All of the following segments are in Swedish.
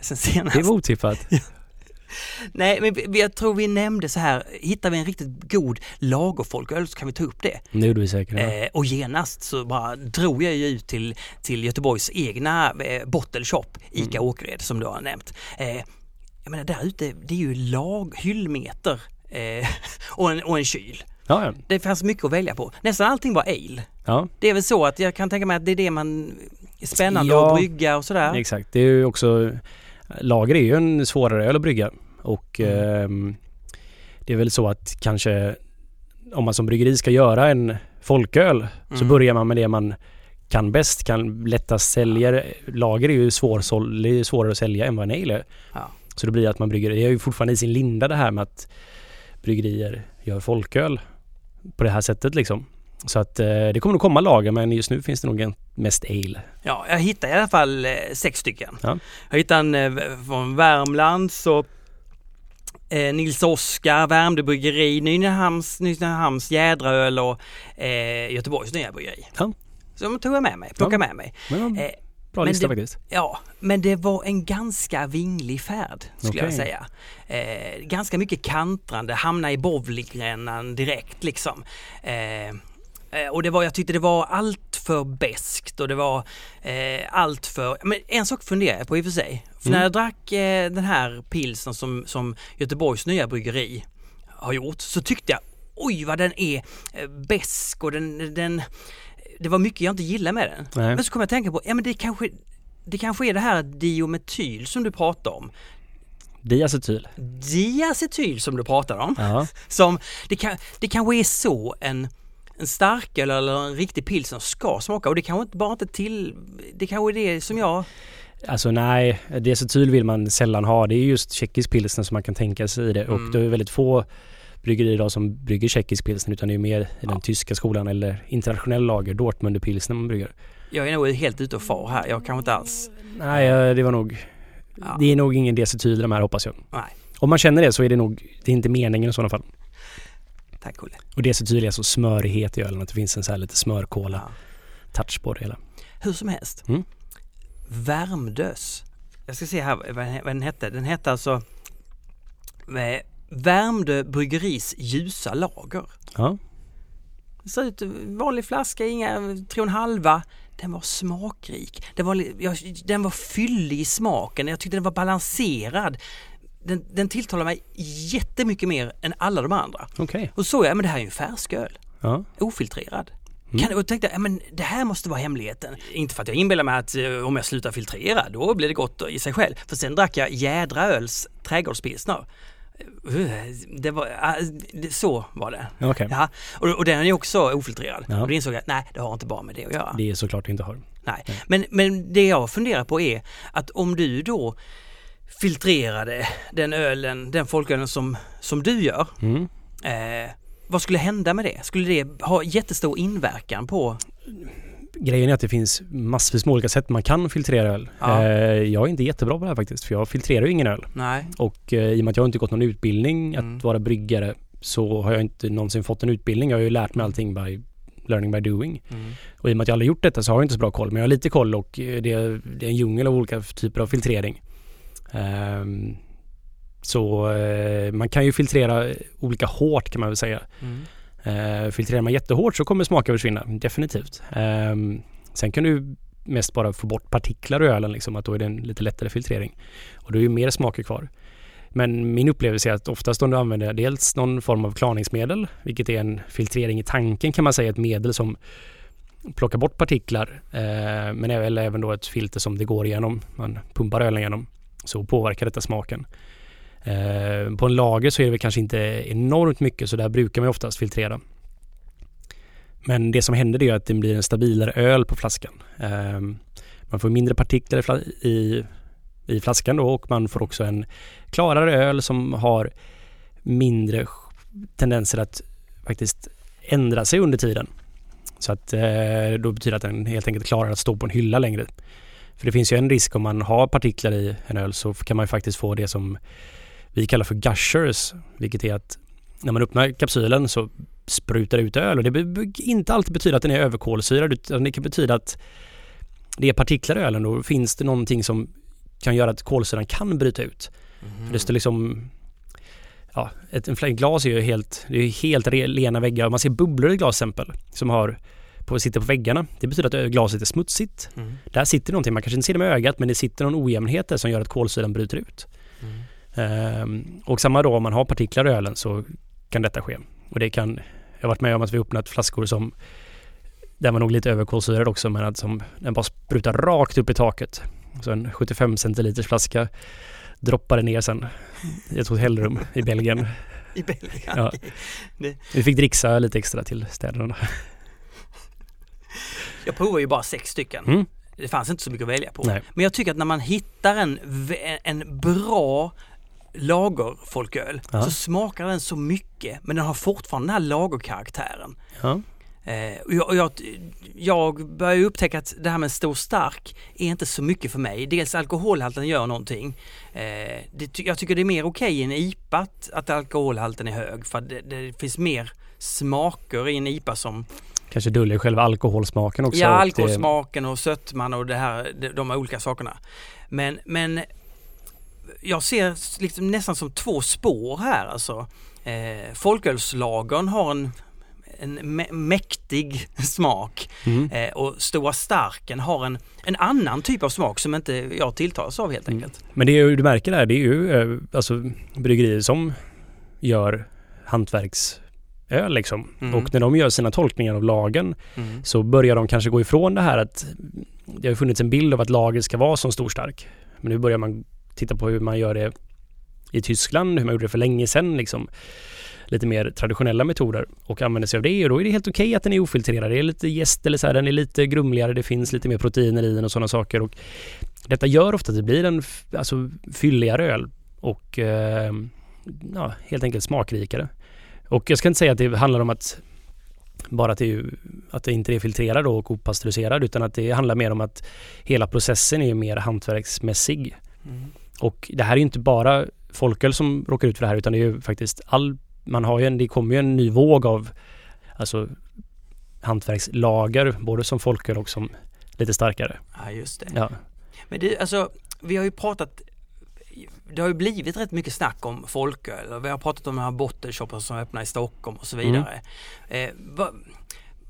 sen senast. Det var otippat. Nej, men jag tror vi nämnde så här, hittar vi en riktigt god lagerfolköl så kan vi ta upp det. Nu gjorde vi säkert det. Eh, och genast så bara drog jag ju ut till, till Göteborgs egna eh, bottle shop, ICA Åkered som du har nämnt. Eh, jag menar där ute, det är ju lag, hyllmeter eh, och, en, och en kyl. Ja, ja. Det fanns mycket att välja på. Nästan allting var ale. ja. Det är väl så att jag kan tänka mig att det är det man är spännande Ja, att brygga och sådär. Exakt. Det är ju också... Lager är ju en svårare öl att brygga. Och Mm. ehm, det är väl så att kanske om man som bryggeri ska göra en folköl så Mm. börjar man med det man kan bäst, kan lättast sälja. Lager är ju svårsåld, är svårare att sälja än vad en ale är. Ja. Så det blir att man brygger, det är ju fortfarande i sin linda det här med att bryggerier gör folköl på det här sättet liksom. Så att eh, det kommer nog komma lager men just nu finns det nog mest ale. Ja, jag hittade i alla fall eh, sex stycken. Ja. Jag hittade en eh, från Värmland så eh, Nils Oskar, Värmdö bryggeri, Nynäshamns, Nynäshamns jädraöl och eh, Göteborgs nya bryggeri. Ja. Så de tog jag med mig, plockade Ja. med mig. Men, Eh, bra men lista det- faktiskt. Ja, men det var en ganska vinglig färd skulle jag Okej. säga. Eh, ganska mycket kantrande, hamna i bowlingrännan direkt liksom. Eh, och det var, jag tyckte det var allt för beskt och det var eh, allt för, men en sak funderar jag på i och för sig. För Mm. när jag drack eh, den här pilsen som, som Göteborgs nya bryggeri har gjort så tyckte jag oj vad den är eh, besk och den, den det var mycket jag inte gillade med den. Nej. Men så kom jag att tänka på, ja men det kanske det kanske är det här diometyl som du pratar om. Diacetyl. Diacetyl som du pratar om. Ja. Som, det, kan, det kanske är så en, en starköl eller en riktig pilsner ska smaka och det kanske inte bara inte till, det kanske är det som jag, Alltså nej, diacetyl vill man sällan ha. Det är just tjeckisk pilsner som man kan tänka sig i det. Mm. Och det är väldigt få bryggerier idag som brygger tjeckisk pilsner utan det är mer i den Ja. tyska skolan eller internationell lager, Dortmunder pilsner man brygger. jag är nog helt ute och far här, jag kanske inte alls, Nej, det var nog... Ja. Det är nog ingen diacetyl i de här hoppas jag. nej, Om man känner det så är det nog, det är inte meningen i sådana fall. Tack Olle. Och diacetyl är alltså smörighet i ölen, att det finns en så här lite smörkola touch på det hela. Hur som helst. Mm. Värmdös. Jag ska se här vad den, hette. Den hette alltså eh, Värmdö bryggeris ljusa lager. Ja, Det ser ut vanlig flaska, inga tre och en halva. Den var smakrik. Den var, jag, den var fyllig i smaken. Jag tyckte den var balanserad. Den, den tilltalar mig jättemycket mer än alla de andra. okej. Och så såg jag, men det här är ju en färsköl. Ja. Ofiltrerad. Mm. Kan, och tänkte, ja, men det här måste vara hemligheten. Inte för att jag inbillar mig att eh, om jag slutar filtrera, då blir det gott i sig själv. För sen drack jag Jädraöls trädgårdspilsner. Uh, Det var, det, så var det. Okej. Ja, och, och den är också ofiltrerad. Ja. Och då insåg jag att nej, det har inte bara med det att göra. Det är såklart det inte har. Nej. Men, men det jag funderar på är att om du då filtrerade den ölen, den folkölen som, som du gör, Mm. eh, vad skulle hända med det? Skulle det ha jättestor inverkan på... Grejen är att det finns massvis med olika sätt man kan filtrera öl. Ja. Eh, Jag är inte jättebra på det här faktiskt för jag filtrerar ju ingen öl. Nej. Och eh, i och med att jag inte gått någon utbildning Mm. att vara bryggare så har jag inte någonsin fått en utbildning. Jag har ju lärt mig allting by learning by doing. Mm. Och i och med att jag aldrig gjort detta så har jag inte så bra koll. Men jag har lite koll och eh, det är, det är en djungel av olika typer av filtrering. Ehm, så eh, man kan ju filtrera olika hårt kan man väl säga. Mm. Uh, filtrerar man jättehårt så kommer smaken försvinna, definitivt. Ehm, sen kan du mest bara få bort partiklar ur ölen, liksom, att då är det en lite lättare filtrering. Och då är ju mer smaker kvar. Men min upplevelse är att oftast om du använder dels någon form av klarningsmedel, vilket är en filtrering i tanken kan man säga, ett medel som plockar bort partiklar, eh, men även, även då ett filter som det går igenom, man pumpar ölen igenom, så påverkar detta smaken. Eh, på en lager så är det väl kanske inte enormt mycket så där brukar man oftast filtrera. Men det som händer det är att det blir en stabilare öl på flaskan. Eh, man får mindre partiklar i, i, flaskan då och man får också en klarare öl som har mindre tendenser att faktiskt ändra sig under tiden. Så att eh, då betyder det att den helt enkelt klarar att stå på en hylla längre. För det finns ju en risk om man har partiklar i en öl så kan man ju faktiskt få det som vi kallar för gushers, vilket är att när man öppnar kapsylen så sprutar det ut öl och det behöver inte alltid betyda att den är överkolsyrad utan det kan betyda att det är partiklar i ölen då finns det någonting som kan göra att kolsyran kan bryta ut. Mm. Det står liksom Ja, ett en glas är ju helt, det är helt lena väggar. Man ser bubblor i glas exempel som har på, sitter på väggarna. Det betyder att glaset är smutsigt. Mm. Där sitter någonting, man kanske inte ser det med ögat men det sitter någon ojämnhet där som gör att kolsyran bryter ut. Mm. Ehm, och samma då om man har partiklar i ölen så kan detta ske. Och det kan, jag har varit med om att vi öppnat flaskor som den var nog lite överkolsyrad också men att som, den bara sprutar rakt upp i taket. Så en 75 centiliters flaska droppade ner sen i ett hotellrum i Belgien. I Belgien? Ja. Det- Vi fick dricksa lite extra till städerna. Jag provar ju bara sex stycken. Mm. Det fanns inte så mycket att välja på. Nej. Men jag tycker att när man hittar en, en bra lagerfolköl Ja. så smakar den så mycket men den har fortfarande den här lagerkaraktären. Ja. Eh, och jag, jag, jag börjar upptäcka att det här med stor stark är inte så mycket för mig. Dels alkoholhalten gör någonting. Eh, det, jag tycker det är mer okej i en IPA att, att alkoholhalten är hög för det, det finns mer smaker i en IPA som Kanske döljer själva alkoholsmaken också. Ja, det- alkoholsmaken och sötman och det här, de, här olika sakerna. Men, men jag ser liksom nästan som två spår här alltså. Eh, folkölslagern har en, en mä- mäktig smak Mm. eh, och Stora Starken har en, en annan typ av smak som inte jag tilltalas av helt Mm. enkelt. Men det är ju, du märker där, det är ju eh, alltså bryggerier som gör hantverksöl liksom. Mm. Och när de gör sina tolkningar av lagen Mm. så börjar de kanske gå ifrån det här att det har funnits en bild av att lager ska vara som stor stark. Men nu börjar man titta på hur man gör det i Tyskland, hur man gjorde det för länge sedan liksom. Lite mer traditionella metoder och använder sig av det och då är det helt okej att den är ofiltrerad. Det är lite jäst eller så här, den är lite grumligare, det finns lite mer proteiner i den och sådana saker. Och detta gör ofta att det blir en alltså, fylligare öl och eh, ja, helt enkelt smakrikare. Och jag ska inte säga att det handlar om att bara att det, att det inte är filtrerad och opastöriserad utan att det handlar mer om att hela processen är mer hantverksmässig. Mm. Och det här är inte bara folköl som råkar ut för det här utan det är ju faktiskt all, man har ju en, det kommer ju en ny våg av alltså hantverkslager både som folköl och som lite starkare. Ja, just det. Ja. Men det, alltså, vi har ju pratat det har ju blivit rätt mycket snack om folköl vi har pratat om de här bottleshoppar som öppnar i Stockholm och så vidare. Eh, vad,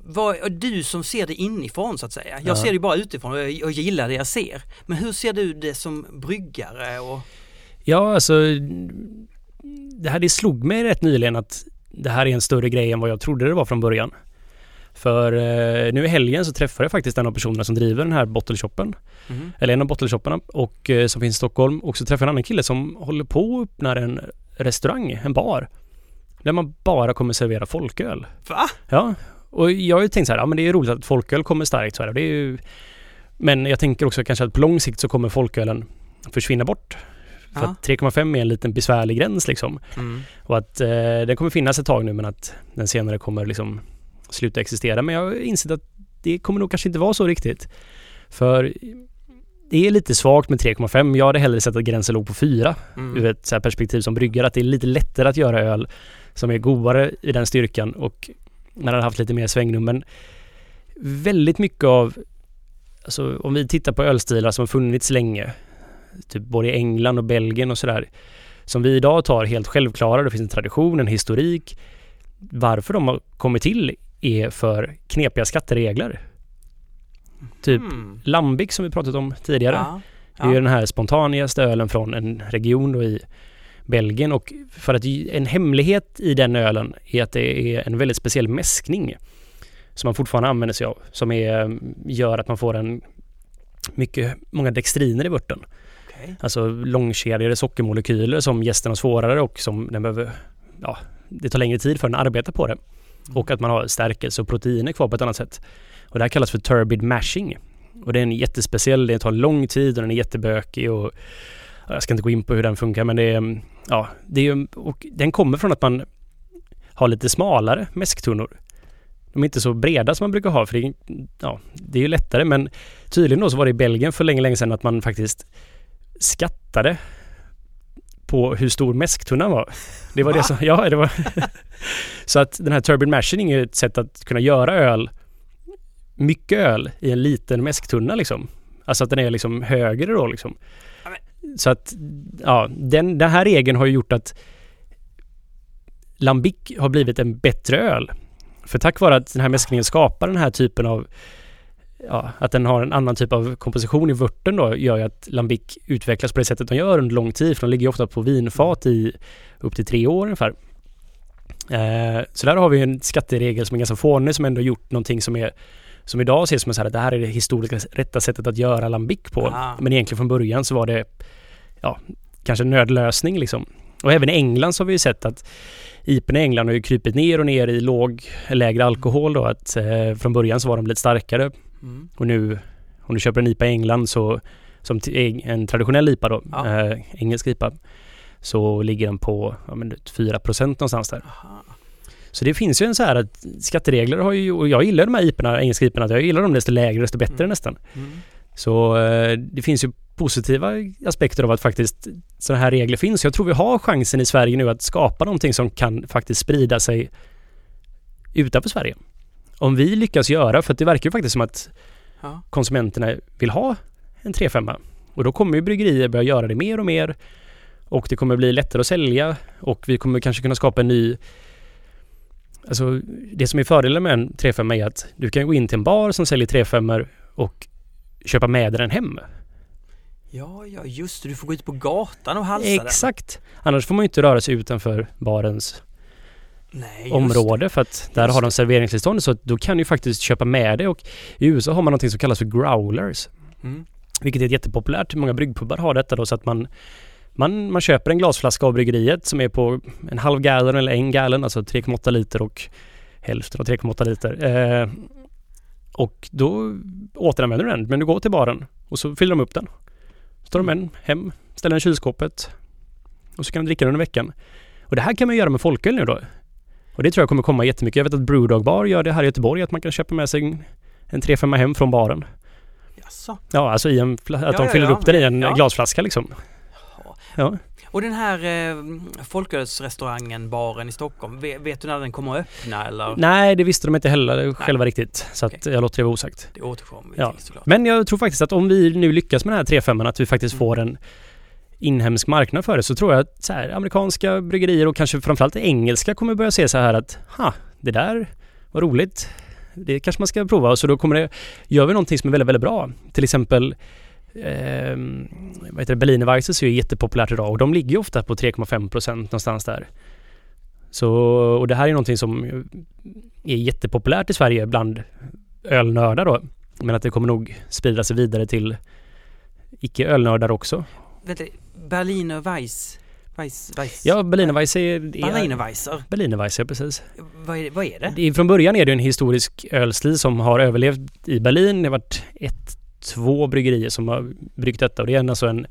vad, du som ser det inifrån så att säga. Jag Ja. ser det bara utifrån och jag, gillar det jag ser. Men hur ser du det som bryggare? Och, Ja, alltså det här det slog mig rätt nyligen att det här är en större grej än vad jag trodde det var från början. För eh, nu i helgen så träffade jag faktiskt en av personerna som driver den här bottleshoppen. Mhm. Eller en av bottleshopparna och eh, som finns i Stockholm. Och så träffade jag en annan kille som håller på och öppnar en restaurang, en bar. Där man bara kommer servera folköl. Va? Ja, och jag har ju tänkt så här, ja men det är roligt att folköl kommer starkt så här. Det är ju... Men jag tänker också kanske att på lång sikt så kommer folkölen försvinna bort. För Ja. att 3,5 är en liten besvärlig gräns liksom. Mm. Och att eh, den kommer finnas ett tag nu men att den senare kommer liksom sluta existera. Men jag har insett att det kommer nog kanske inte vara så riktigt. För det är lite svagt med 3,5. Jag hade hellre sett att gränsen låg på 4 Mm. ur ett så perspektiv som bryggare. Att det är lite lättare att göra öl som är godare i den styrkan och man hade haft lite mer svängrum. Men väldigt mycket av, alltså om vi tittar på ölstilar som har funnits länge, typ både i England och Belgien och sådär, som vi idag tar helt självklara. Det finns en tradition, en historik. Varför de har kommit till är för knepiga skatteregler. Typ Mm. Lambic som vi pratat om tidigare. Ja. Det är ju den här spontanigaste ölen från en region då i Belgien och för att en hemlighet i den ölen är att det är en väldigt speciell mäskning som man fortfarande använder sig av som är, gör att man får en mycket, många dextriner i vörten. Okej. Alltså långkedjade sockermolekyler som gästen har svårare och som den behöver, ja, det tar längre tid för den att arbeta på det. Och att man har stärkelse och proteiner kvar på ett annat sätt. Och det här kallas för turbid mashing. Och det är en jättespeciell, det tar lång tid och den är jättebökig och jag ska inte gå in på hur den funkar men det är, ja, det är, och den kommer från att man har lite smalare mäsktunnor. De är inte så breda som man brukar ha för det är, ja, det är ju lättare men tydligen då så var det i Belgien för länge, länge sedan att man faktiskt skattade på hur stor mäsktunnan var. Det var Va? det som, ja det var Så att den här turbid mashing är ett sätt att kunna göra öl mycket öl i en liten mäsktunna liksom. Alltså att den är liksom högre då liksom. Så att, ja, den, den här regeln har ju gjort att Lambic har blivit en bättre öl. För tack vare att den här mäskningen skapar den här typen av ja, att den har en annan typ av komposition i vörten då gör ju att Lambic utvecklas på det sättet de gör under lång tid. För de ligger ju ofta på vinfat i upp till tre år ungefär. Eh, så där har vi en skatteregel som är ganska fånig som ändå gjort någonting som är som idag ses som så här att det här är det historiskt rätta sättet att göra lambic på. Ah. Men egentligen från början så var det ja, kanske en nödlösning liksom. Och även i England så har vi ju sett att IPn i England har ju krypit ner och ner i låg, lägre alkohol då. Att eh, från början så var de lite starkare Mm. och nu om du köper en IPA i England så som en traditionell IPA då, Ja. eh, engelsk IPA, så ligger den på ja, men 4% någonstans där. Aha. Så det finns ju en så här att skatteregler har ju, och jag gillar de här IPorna, engelska IPorna, jag gillar dem desto lägre desto bättre Mm. nästan. Mm. Så eh, det finns ju positiva aspekter av att faktiskt sådana här regler finns. Jag tror vi har chansen i Sverige nu att skapa någonting som kan faktiskt sprida sig utanför Sverige. Om vi lyckas göra, för det verkar ju faktiskt som att Ja. konsumenterna vill ha en 3-5 och då kommer ju bryggerier börja göra det mer och mer och det kommer bli lättare att sälja och vi kommer kanske kunna skapa en ny Alltså det som är fördelen med en 3-5 är att du kan gå in till en bar som säljer 3-5 och köpa med den hem. ja, ja, just det. Du får gå ut på gatan och halsa Exakt! Annars får man ju inte röra sig utanför barens den. Nej, område för att där Just har de serveringstillstånd så då kan du faktiskt köpa med dig och i USA har man någonting som kallas för growlers. det. Mm. Vilket är jättepopulärt. Många bryggpubbar har detta då så att man man, man köper en glasflaska av bryggeriet som är på en halv gallon eller en gallon, alltså 3,8 liter och hälften av 3,8 liter. Eh, och då återanvänder du den, men du går till baren och så fyller de upp den. Så tar de en hem, ställer den i kylskåpet och så kan du dricka den under veckan. Och det här kan man göra med folköl nu då. Och det tror jag kommer komma jättemycket. Jag vet att Brewdog Bar gör det här i Göteborg, att man kan köpa med sig en- en 3-5 hem från baren. Jaså? Ja, alltså i en, att Ja, de fyller ja. upp den i en glasflaska liksom. Ja. Och den här eh, folkölsrestaurangen, baren i Stockholm, vet, vet du när den kommer att öppna eller? Nej, det visste de inte heller själva riktigt. Så att jag låter det vara osagt. Det återkommer vi Ja. till såklart. Men jag tror faktiskt att om vi nu lyckas med den här 3-5 att vi faktiskt Mm. får en inhemsk marknad för det så tror jag att så här, amerikanska bryggerier och kanske framförallt engelska kommer börja se så här att ha, det där var roligt. Det kanske man ska prova och så då kommer det, gör vi någonting som är väldigt, väldigt bra. Till exempel eh, vad heter det, Berliner Weisses är ju jättepopulärt idag och de ligger ju ofta på 3,5 procent någonstans där. Så, och det här är någonting som är jättepopulärt i Sverige bland ölnördar då. Men att det kommer nog sprida sig vidare till icke-ölnördar också. Vänta, Berliner Weiss? Weiss, Weiss? Ja, Berliner Weiss är... är Berliner Weisser? Berliner Weiss, ja precis. Vad är, vad är det? Det från början är det en historisk ölstil som har överlevt i Berlin. Det har varit ett, två bryggerier som har bryggt detta och det är alltså en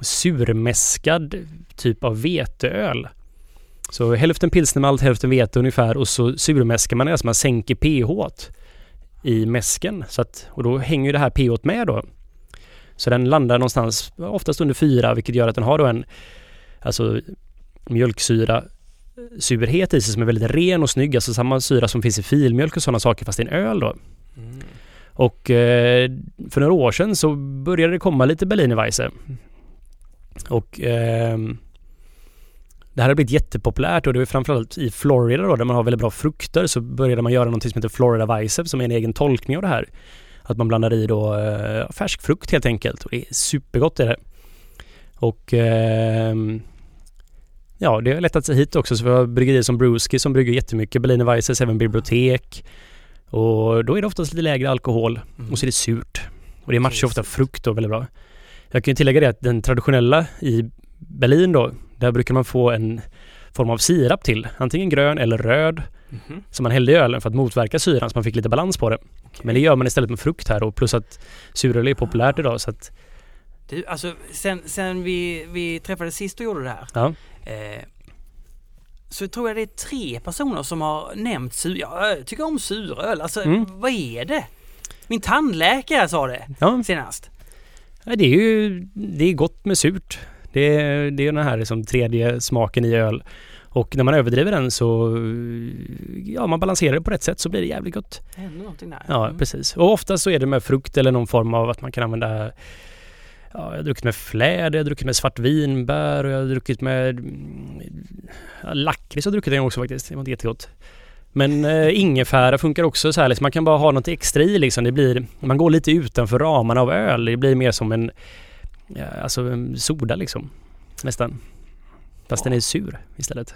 surmäskad typ av veteöl. Så hälften pilsnermalt, hälften vete ungefär och så surmäskar man det, alltså man sänker pH i mäsken. Så att, och då hänger ju det här pH med då. Så den landar någonstans oftast under fyra vilket gör att den har då en alltså mjölksyra surhet i sig som är väldigt ren och snygg. Alltså samma syra som finns i filmjölk och sådana saker fast i en öl då. Mm. Och eh, för några år sedan så började det komma lite Berliner Weisse. Och ehm, det här har blivit jättepopulärt och det är framförallt i Florida då där man har väldigt bra frukter så började man göra någonting som heter Florida Weisse som är en egen tolkning av det här. Att man blandar i då eh, färsk frukt helt enkelt och det är supergott är det. Och ehm, ja, det har lättat sig hit också så vi har bryggerier som Brewski som brygger jättemycket Berliner Weisses, även bibliotek. Och då är det oftast lite lägre alkohol Mm. och så är det surt. Och det matchar ofta frukt då väldigt bra. Jag kan ju tillägga det att den traditionella i Berlin då, där brukar man få en form av sirap till. Antingen grön eller röd Mhm. som man hällde i ölen för att motverka syran så man fick lite balans på det. Men det gör man istället med frukt här och plus att suröl är populärt idag så att Du, alltså sen, sen vi, vi träffades sist och gjorde det här. ja. Eh, så tror jag det är tre personer som har nämnt sur... Jag tycker om suröl. Alltså Mm. vad är det? Min tandläkare sa det ja. senast. Ja, det är ju det är gott med surt. Det är, det är den här liksom tredje smaken i öl. Och när man överdriver den så, ja man balanserar det på rätt sätt så blir det jävligt gott. Händer någonting där. Ja, Mm. precis. Och ofta så är det med frukt eller någon form av att man kan använda Ja, jag har druckit med fläder, jag har druckit med svartvinbär och jag har druckit med mm, ja, lakrits har jag druckit en gång också faktiskt. Det var inte jättegott. Men eh, ingefära funkar också så här liksom. Man kan bara ha något extra i liksom. Det blir, man går lite utanför ramarna av öl. Det blir mer som en, ja, alltså en soda liksom. Nästan. Fast Ja. den är sur istället.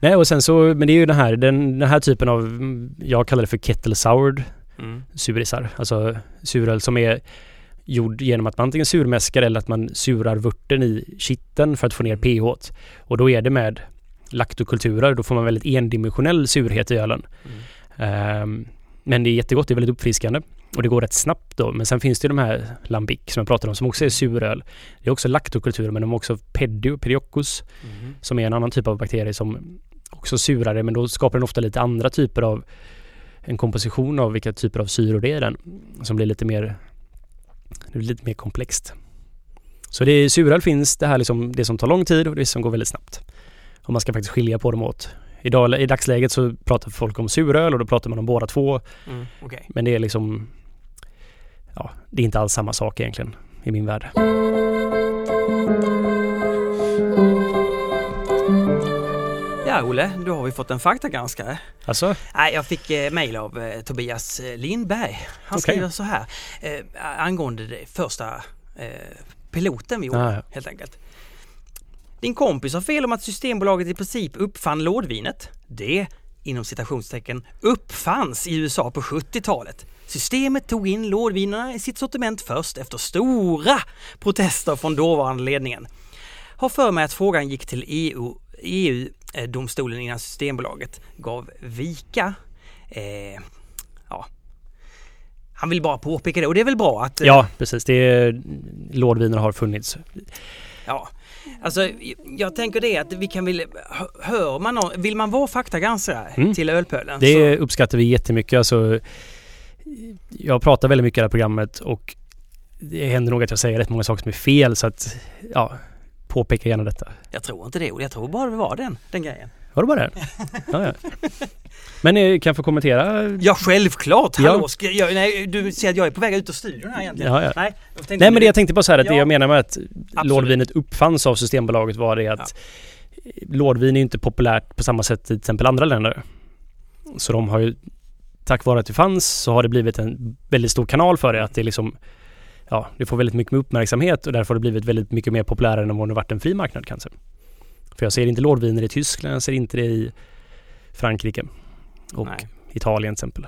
Nej och sen så, men det är ju den här, den, den här typen av, mm, jag kallar det för kettle soured Mm. surisar. Alltså suröl som är gjord genom att man antingen surmäskar eller att man surar vörten i kitteln för att få ner pH. Och då är det med laktokulturer. Då får man väldigt endimensionell surhet i ölen. Mm. Ehm, men det är jättegott, det är väldigt uppfriskande. Och det går rätt snabbt då. Men sen finns det ju de här lambic som jag pratade om som också är suröl. Det är också laktokulturer men de har också pedio, pedioccus Mm. som är en annan typ av bakterie som också surar det men då skapar den ofta lite andra typer av en komposition av vilka typer av syror det är den som blir lite mer det blir lite mer komplext. Så det är suröl finns det här liksom det som tar lång tid och det som går väldigt snabbt. Och man ska faktiskt skilja på dem åt. Idag, I dagsläget så pratar folk om suröl och då pratar man om båda två. Mm. Okej. Men det är liksom ja, det är inte alls samma sak egentligen i min värld. Ja Olle, då har vi fått en faktagranskare. Alltså, Nej, jag fick eh, mejl av eh, Tobias eh, Lindberg. Han Okej. skriver så här eh, angående det första eh, piloten vi gjorde Ah, ja. helt enkelt. Din kompis har fel om att Systembolaget i princip uppfann lådvinet. Det, inom citationstecken, uppfanns i USA på 70-talet. Systemet tog in lådvinerna i sitt sortiment först efter stora protester från dåvarande ledningen. Har för mig att frågan gick till EU, EU-domstolen innan Systembolaget gav vika. Eh, ja. Han vill bara påpeka det och det är väl bra att... eh, ja precis. Det är, lådviner har funnits. Ja, alltså jag tänker det att vi kan väl, hö- hör man någon, vill man vara faktagranskare Mm. till Ölpölen Det uppskattar vi jättemycket. Alltså, jag pratar väldigt mycket i det här programmet och det händer nog att jag säger rätt många saker som är fel så att ja, påpeka gärna detta. jag tror inte det, jag tror bara det var den, den grejen. Var det bara det? Ja, ja. Men eh, kan jag få kommentera? Ja, självklart! Ja. Hallå, ska jag, nej, du ser att jag är på väg ut ur studion här egentligen. Ja, ja. Nej, Nej men det jag tänkte på så här att det Ja. jag menar med att lådvinet uppfanns av Systembolaget var det att lådvin är inte populärt på samma sätt i till exempel andra länder. Så de har ju tack vare att det fanns så har det blivit en väldigt stor kanal för det att det liksom ja, det får väldigt mycket uppmärksamhet och därför har det blivit väldigt mycket mer populärare än om det varit en fri marknad kanske. För jag ser inte lådviner i Tyskland, jag ser inte det i Frankrike och Nej. Italien till exempel.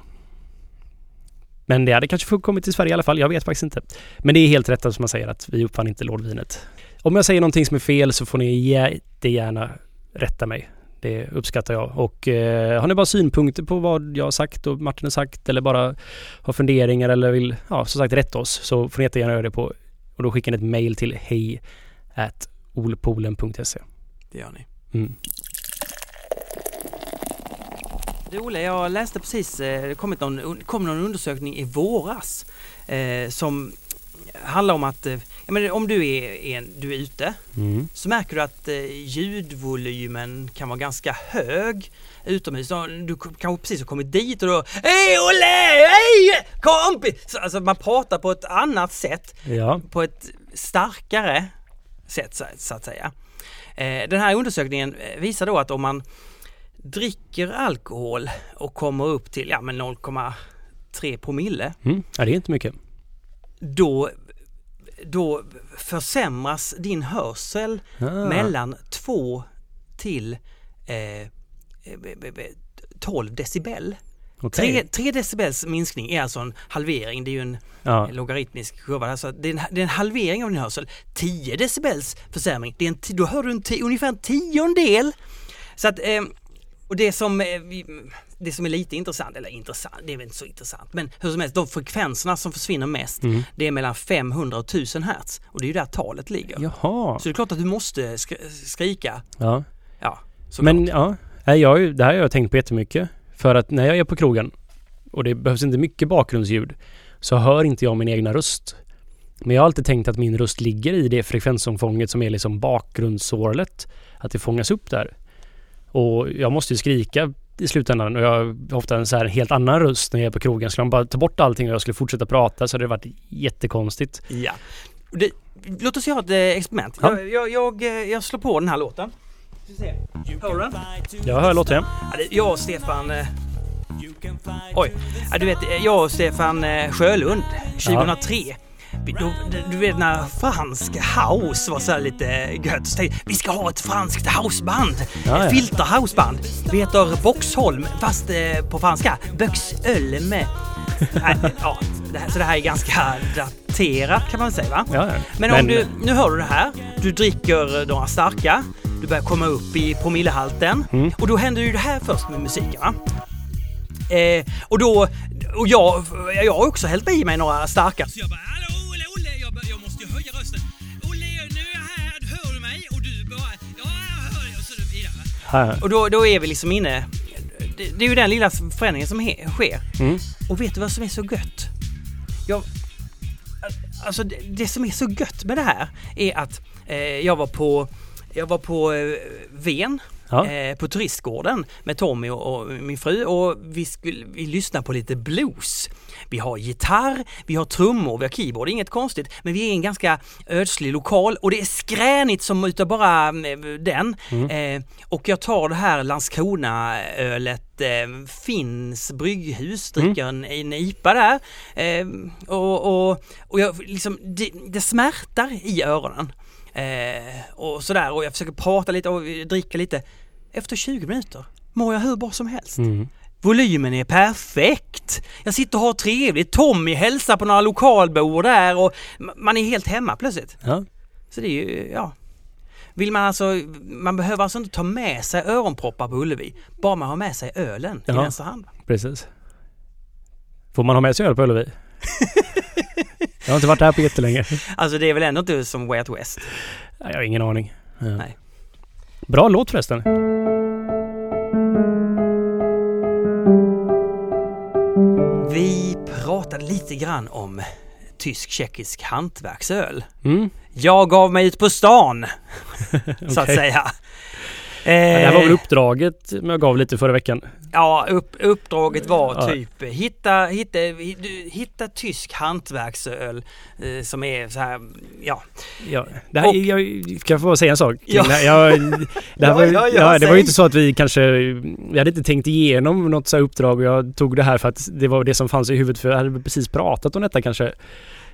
Men det hade kanske kommit till Sverige i alla fall, jag vet faktiskt inte. Men det är helt rätt som man säger att vi uppfann inte lådvinet. Om jag säger någonting som är fel så får ni jättegärna rätta mig. Det uppskattar jag. Och eh, har ni bara synpunkter på vad jag har sagt och Martin har sagt eller bara har funderingar eller vill, ja som sagt rätta oss så får ni jättegärna göra det på och då skickar ni ett mail till hej at olpolen.se. Det gör ni. Mm. Du Olle, jag läste precis, eh, det kommit någon, kom någon undersökning i våras eh, som handlar om att eh, ja, men om du är, en, du är ute Mm. så märker du att eh, ljudvolymen kan vara ganska hög utomhus. Du kanske precis har kommit dit och då Hej Olle! Hej kompis! Så, Alltså man pratar på ett annat sätt, Ja. på ett starkare sätt så, att säga. Eh, den här undersökningen visar då att om man dricker alkohol och kommer upp till ja, men 0,3 promille Mm. ja, det är inte mycket. då, då försämras din hörsel Ah. mellan 2 till eh, eh, b- b- 12 decibel. Okej. 3, 3 decibels minskning är alltså en halvering, det är ju en Ja. logaritmisk kurva. Alltså det, är en, det är en halvering av din hörsel. 10 decibels försämring, det är en, då hör du en ungefär en tiondel. Så att, eh, och det som, eh, det som är lite intressant, eller intressant, det är väl inte så intressant, men hur som helst, de frekvenserna som försvinner mest, Mm. det är mellan 500 och 1000 hertz. Och det är ju där talet ligger. Jaha. Så det är klart att du måste sk- skrika. Ja. Ja, såklart. Men ja, jag, det här har jag tänkt på jättemycket. För att när jag är på krogen och det behövs inte mycket bakgrundsljud så hör inte jag min egna röst. Men jag har alltid tänkt att min röst ligger i det frekvensomfånget som är liksom bakgrundssorlet. Att det fångas upp där. Och jag måste ju skrika i slutändan och jag har ofta en så här helt annan röst när jag är på krogen. Skulle man bara ta bort allting och jag skulle fortsätta prata så hade det varit jättekonstigt. Ja. Det, låt oss göra ett eh, experiment. Ja. Jag, jag, jag, eh, jag slår på den här låten. Hör du den? Jag hör låten. Ja, Jag och Stefan... eh, Oj. Ja, du vet, jag och Stefan Sjölund, 2003. Vi, då, du vet när fransk house var så lite gött. Så tänkte vi ska ha ett franskt houseband. Ja, ja. Filter houseband. Vi heter Boxholm, fast eh, på franska Böxölme. Nej, ja, det här, så det här är ganska daterat kan man säga va? Ja, ja. Men, om du, nu hör du det här. Du dricker några starka. Du börjar komma upp i promillehalten. Mm. Och då händer ju det här först med musiken. Va? Eh, och då... Och jag, jag har också hällt i mig några starka. Så jag bara, hallå Här. Och då, då är vi liksom inne... Det, det är ju den lilla förändringen som he, sker. Mm. Och vet du vad som är så gött? Jag, alltså det, det som är så gött med det här är att eh, jag var på, jag var på eh, Ven Ja. eh, på turistgården med Tommy och, och min fru och vi, skulle, vi lyssnar på lite blues. Vi har gitarr, vi har trummor, vi har keyboard, inget konstigt. Men vi är i en ganska ödslig lokal och det är skränigt som utav bara eh, den. Eh, och jag tar det här Landskrona-ölet eh, Finns brygghus, dricker en, en IPA där. Eh, och, och, och jag, liksom, det, det smärtar i öronen. Eh, och sådär och jag försöker prata lite och dricka lite. Efter 20 minuter mår jag hur bra som helst. Mm. Volymen är perfekt. Jag sitter och har trevligt. Tommy hälsar på några lokalbor där och man är helt hemma plötsligt. Ja. Så det är ju, ja. Vill man alltså, man behöver alltså inte ta med sig öronproppar på Ullevi. Bara man har med sig ölen i Ja. vänster hand. Precis. Får man ha med sig öl på Ullevi? jag har inte varit där på jättelänge. Alltså det är väl ändå inte som Way Out West. Jag har ingen aning. Ja. Nej. Bra låt förresten. Vi pratade lite grann om tysk-tjeckisk hantverksöl. Mm. Jag gav mig ut på stan, så att säga. Ja, det här var väl Eh, uppdraget men jag gav lite förra veckan. Ja, upp, uppdraget var typ hitta, hitta, hi- hitta tysk hantverksöl eh, som är så här, ja. Ja, det här, Och- jag, kan jag få säga en sak? Ja. det här? Jag, det, här Ja, var, ja, ja, ja, det var säg. ju inte så att vi kanske... Vi hade inte tänkt igenom något så här uppdrag och jag tog det här för att det var det som fanns i huvudet för jag hade precis pratat om detta kanske.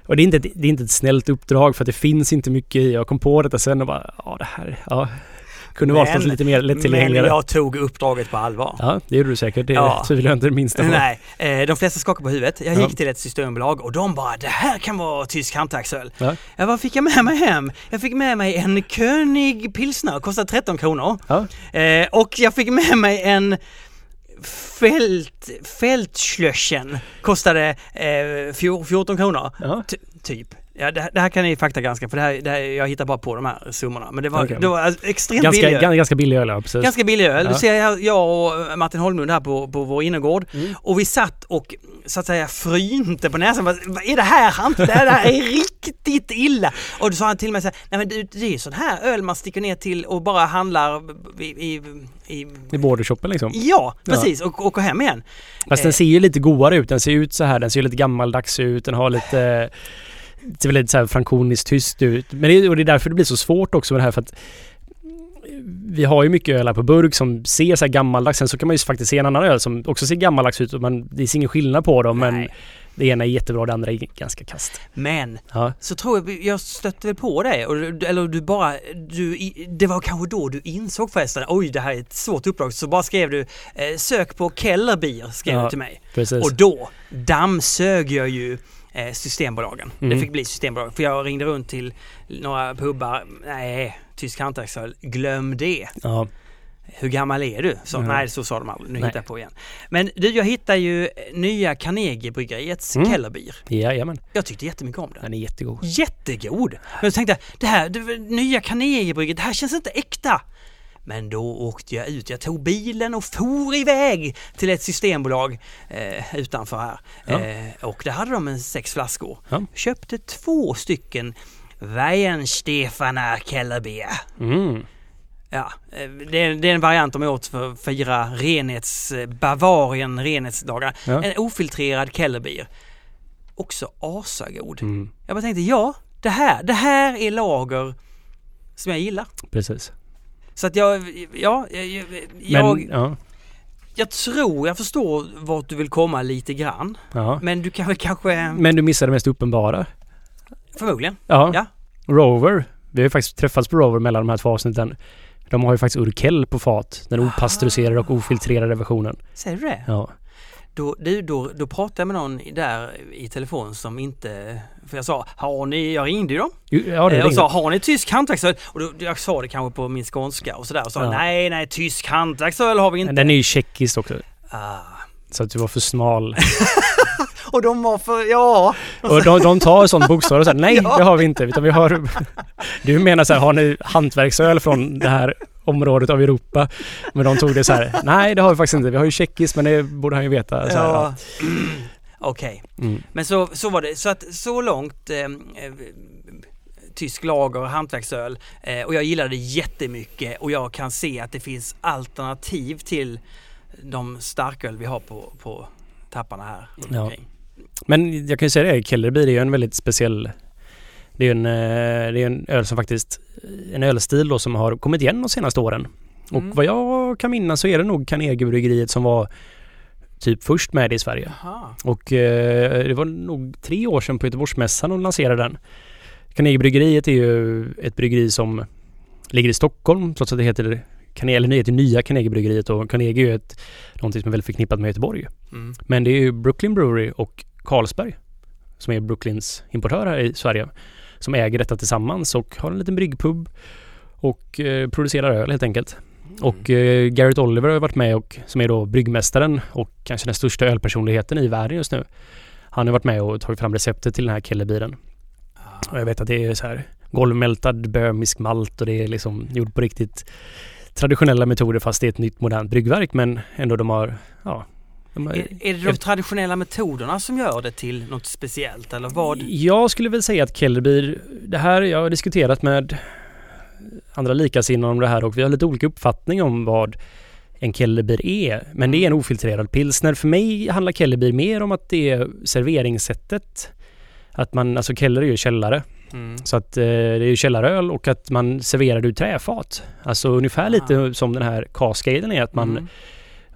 Och det är inte ett, det är inte ett snällt uppdrag för att det finns inte mycket i. Jag kom på detta sen och bara, ja det här, ja. Kunde Men- något lite mer Men lättillgängligare. jag tog uppdraget på allvar. Ja, det gjorde du säkert. Det Ja. tvivlar jag inte det minsta på. Nej, eh, de flesta skakar på huvudet. Jag Ja. gick till ett systembolag och de bara det här kan vara tysk hantverksöl. Ja. Ja, vad fick jag med mig hem? Jag fick med mig en König pilsner, kostar 13 kronor. Ja. Eh, och jag fick med mig en Fält, Fältschlöschen, kostade eh, fjor- 14 kronor. Ja. Ty- typ. Ja, det, här- det här kan ni faktagranska för det här, det här, jag hittar bara på de här summorna. Men det var, Okej. det var alltså extremt Ganska, billigt. ganska, ganska billig öl, ja, precis. Ganska billig öl. Ja. Du ser jag, jag och Martin Holmlund här på, på vår innergård Mm. och vi satt och så att säga frynte på näsan. Vad, är det här? Han, det här är riktigt illa. Och då sa han till mig så här, nej men det, det är sån här öl man sticker ner till och bara handlar i, i, i I bordershoppen liksom. Ja, precis. Och åker hem igen. Fast den ser ju lite godare ut. Den ser ut så här. Den ser ju lite gammaldags ut. Den har lite... Det ser väl lite så här frankoniskt tyst ut. Men det, och det är därför det blir så svårt också med det här för att vi har ju mycket öl här på burk som ser så här gammaldags. Sen så kan man ju faktiskt se en annan öl som också ser gammaldags ut. Och man, det är ingen skillnad på dem. Men Nej. det ena är jättebra, det andra är ganska kast. Men Ja, så tror jag, jag stötte väl på du- eller du bara, du, det var kanske då du insåg förresten, oj det här är ett svårt uppdrag, så bara skrev du, eh, sök på Kellerbier, skrev Ja, du till mig. precis. Och då dammsög jag ju eh, Systembolagen. Det Mm. fick bli Systembolagen, för jag ringde runt till några pubbar, nej, tysk hantverksöl, glöm det. Ja, Hur gammal är du? Så, Mm. Nej, så sa de aldrig. Nu Nej. hittar jag på igen. Men du, jag hittar ju nya Carnegiebryggeriets Mm. Kellerbier. jajamän. Jag tyckte jättemycket om den. Den är jättegod. Jättegod! Men så tänkte jag, det här, det, nya Carnegiebryggeriet, det här känns inte äkta. Men då åkte jag ut. Jag tog bilen och for iväg till ett systembolag eh, utanför här. Ja. Eh, och där hade de en sex flaskor. Ja. Köpte två stycken Weihenstephaner Kellerbier. Mm. Ja, eh, det är, det är en variant de åt för att fira renhets, eh, Bavarien renhetsdagar. Ja. En ofiltrerad Kellerbier. Också asagod. Mm. Jag bara tänkte, ja, det här, det här är lager som jag gillar. Precis. Så att jag, ja, jag, jag, Men, jag, ja, jag tror jag förstår vart du vill komma lite grann. ja. Men du kan väl kanske, Men du missade det mest uppenbara. förmodligen. Ja. Ja. Rover. Vi har ju faktiskt träffats på Rover mellan de här två avsnitten. De har ju faktiskt Urkel på fat. Den opastöriserade och ofiltrerade versionen. Säger du det? Ja. Då, du, då, då pratade jag med någon där i telefon som inte, för jag sa, har ni, jag ringde ju dem Ja, det Eh, och sa, har ni tysk hantverksöl? Och då, jag sa det kanske på min skånska och sådär och sa, Ja. nej, nej, tysk hantverksöl har vi inte. Den är ju tjeckiskt också. Ah. Så att du var för smal. Och de var för, ja. Och de, de tar sån bokstav och säger nej, Ja. det har vi inte. Utan vi har... Du menar så här, har ni hantverksöl från det här området av Europa? Men de tog det så här, nej det har vi faktiskt inte. Vi har ju tjeckiskt men det borde han ju veta. Så här, ja. Okej, Mm. men så, så var det. Så att så långt eh, eh, tysk lager och hantverksöl eh, och jag gillade det jättemycket och jag kan se att det finns alternativ till de starköl vi har på, på tapparna här. Ja. Men jag kan ju säga det, Kellerby är ju en väldigt speciell det är en, eh, det är en öl som faktiskt, en ölstil då som har kommit igen de senaste åren. Och Mm. vad jag kan minnas så är det nog Carnegiebryggeriet som var typ först med det i Sverige. Jaha. Och eh, det var nog tre år sedan på Göteborgsmässan de lanserade den. Carnegiebryggeriet är ju ett bryggeri som ligger i Stockholm trots att det heter Carnegie, eller det heter nya Carnegiebryggeriet och Carnegie är ju ett, någonting som är väldigt förknippat med Göteborg. Mm. Men det är ju Brooklyn Brewery och Carlsberg som är Brooklyns importör här i Sverige som äger detta tillsammans och har en liten bryggpub och eh, producerar öl helt enkelt. Och eh, Garrett Oliver har varit med och som är då bryggmästaren och kanske den största ölpersonligheten i världen just nu. Han har varit med och tagit fram receptet till den här Kellerbiren. Ah. Och jag vet att det är så här golvmältad böhmisk malt och det är liksom gjort på riktigt traditionella metoder fast det är ett nytt modernt bryggverk men ändå de har, ja. Har, Är, är det de traditionella metoderna som gör det till något speciellt eller vad? Jag skulle väl säga att Kellerbier, det här, jag har diskuterat med andra likasinnade om det här och vi har lite olika uppfattning om vad en Kellerbier är. Men det är en ofiltrerad pilsner. För mig handlar Kellerbier mer om att det är serveringssättet. Att man, alltså Keller är ju källare. Mm. Så att eh, det är ju källaröl och att man serverar det ur träfat. Alltså ungefär Ah. lite som den här Cascaden är att man, Mm.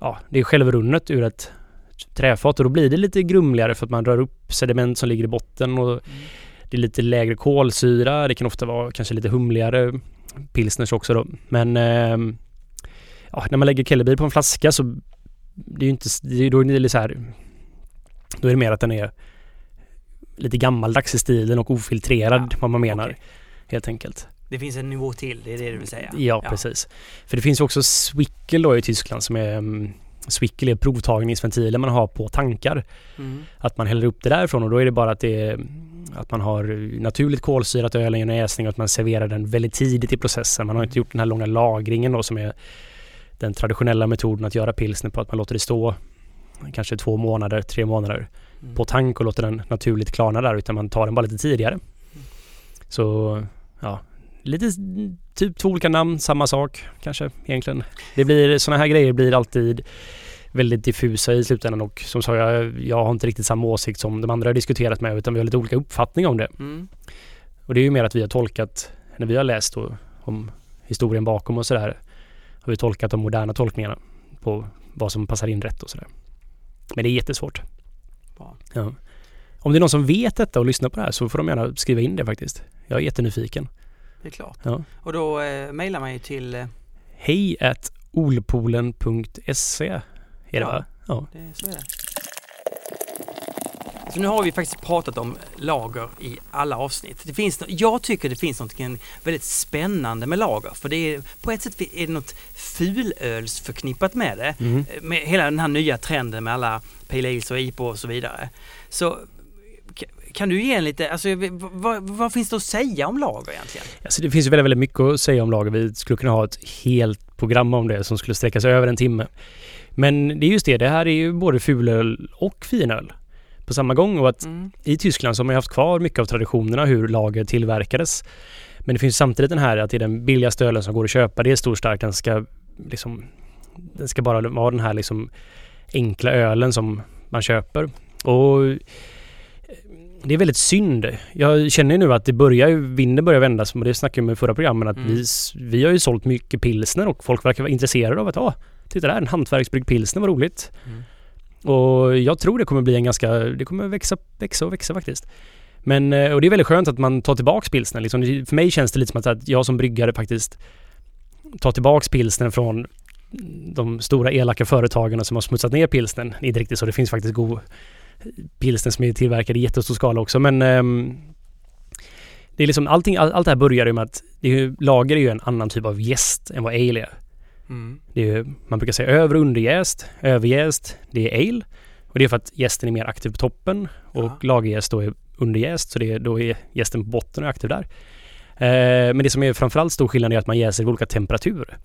Ja, det är självrunnet ur ett träfat och då blir det lite grumligare för att man drar upp sediment som ligger i botten och det är lite lägre kolsyra. Det kan ofta vara kanske lite humligare pilsners också då. Men ehm, ja, när man lägger Kellerbier på en flaska så det är ju inte, det då är det så här då är det mer att den är lite gammaldags i stilen och ofiltrerad Ja, vad man menar. okej. Helt enkelt. Det finns en nivå till, det är det du vill säga? Ja, precis. För det finns ju också Swickel då i Tyskland som är um, Swickel är provtagningsventiler man har på tankar. Mm. Att man häller upp det därifrån och då är det bara att det att man har naturligt kolsyrat ölen genom jäsning och att man serverar den väldigt tidigt i processen. Man har inte gjort den här långa lagringen då som är den traditionella metoden att göra pilsner på att man låter det stå kanske två månader, tre månader Mm. på tank och låter den naturligt klarna där utan man tar den bara lite tidigare. Så ja, lite typ två olika namn, samma sak kanske egentligen. Det blir sådana här grejer blir alltid väldigt diffusa i slutändan och som sa jag, jag har inte riktigt samma åsikt som de andra har diskuterat med utan vi har lite olika uppfattning om det. Mm. Och det är ju mer att vi har tolkat, när vi har läst då, om historien bakom och sådär, har vi tolkat de moderna tolkningarna på vad som passar in rätt och sådär. Men det är jättesvårt. Ja. Om det är någon som vet detta och lyssnar på det här så får de gärna skriva in det faktiskt. Jag är jättenyfiken. Det är klart. Ja. Och då eh, mejlar man ju till, eh, Hej at olpolen.se är det Ja. va? Ja. det, så är det. Så nu har vi faktiskt pratat om lager i alla avsnitt. Det finns, jag tycker det finns något väldigt spännande med lager för det är, på ett sätt är det något fulölsförknippat med det. Mm. med hela den här nya trenden med alla Pale Ales och IPA och så vidare. Så Kan du ge en lite, alltså vad, vad finns det att säga om lager egentligen? Alltså det finns ju väldigt, väldigt mycket att säga om lager. Vi skulle kunna ha ett helt program om det som skulle sträcka sig över en timme. Men det är just det, det här är ju både fulöl och finöl på samma gång och att mm. i Tyskland så har man haft kvar mycket av traditionerna hur lager tillverkades. Men det finns samtidigt den här att det är den billigaste ölen som går att köpa. Det är stor stark. Den ska liksom den ska bara vara den här liksom enkla ölen som man köper. Och det är väldigt synd. Jag känner nu att det börjar, vinden börjar vändas, och det snackade vi med förra programmen, att mm. vi, vi har ju sålt mycket pilsner och folk verkar vara intresserade av att, ja, titta där, en hantverksbryggd pilsner, vad roligt. Mm. Och jag tror det kommer bli en ganska, det kommer växa, växa och växa faktiskt. Men, eh, och det är väldigt skönt att man tar tillbaks pilsner. Liksom, för mig känns det lite som att jag som bryggare faktiskt tar tillbaks pilsnen från de stora elaka företagen som har smutsat ner pilsnen. Det är inte riktigt så, det finns faktiskt god pilsner som är tillverkade i jättestor skala också men um, det är liksom allting, all, allt det här börjar ju med att det är ju, lager är ju en annan typ av gäst än vad ale är. Mm. Det är ju, man brukar säga över och underjäst, överjäst, det är ale. Och det är för att gästen är mer aktiv på toppen och ja. lagerjäst då är underjäst så det är, då är gästen på botten och aktiv där. Eh, men det som är framförallt stor skillnad är att man jäser vid olika temperaturer.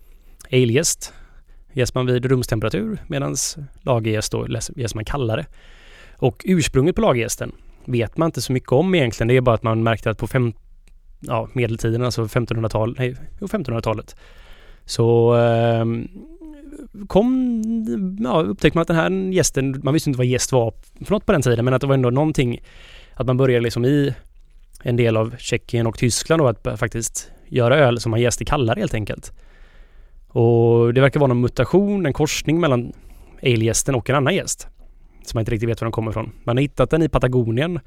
Alegäst jäser man vid rumstemperatur medan lagerjäst då jäser man kallare. Och ursprunget på lagergästen vet man inte så mycket om egentligen. Det är bara att man märkte att på fem, ja, medeltiden, alltså 1500-talet, nej, 1500-talet så eh, kom, ja, upptäckte man att den här gästen, man visste inte vad gäst var för något på den tiden, men att det var ändå någonting, att man började liksom i en del av Tjeckien och Tyskland och att faktiskt göra öl som man gäster kallare helt enkelt. Och det verkar vara någon mutation, en korsning mellan ale och en annan gäst. Som man inte riktigt vet var den kommer ifrån. Man har hittat den i Patagonien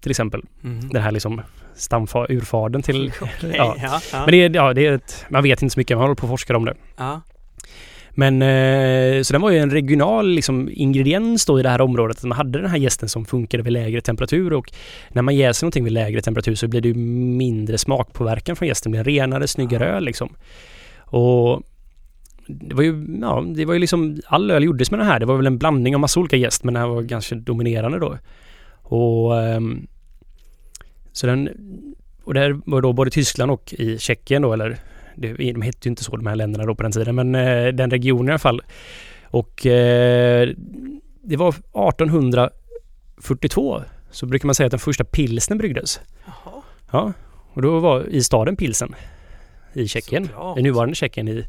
till exempel. Mm. Den här liksom stamfar, urfadern till... Okay, ja. Ja, ja. Men det är, ja, det är ett, man vet inte så mycket, man håller på att forska om det. Men eh, så den var ju en regional liksom, ingrediens då i det här området. Man hade den här gästen som funkade vid lägre temperatur och när man jäser någonting vid lägre temperatur så blir det mindre smakpåverkan från gästen. Det blir en renare, snyggare öl liksom. Och det var ju, ja, det var ju liksom, all öl gjordes med den här. Det var väl en blandning av massa olika gäst men den här var ganska dominerande då. Och um, så den, och det här var då både Tyskland och i Tjeckien då, eller det, de hette ju inte så de här länderna då på den tiden, men eh, den regionen i alla fall. Och eh, det var 1842 så brukar man säga att den första pilsnen bryggdes. Jaha. Ja, och då var i staden Pilsen i Tjeckien, i nuvarande Tjeckien i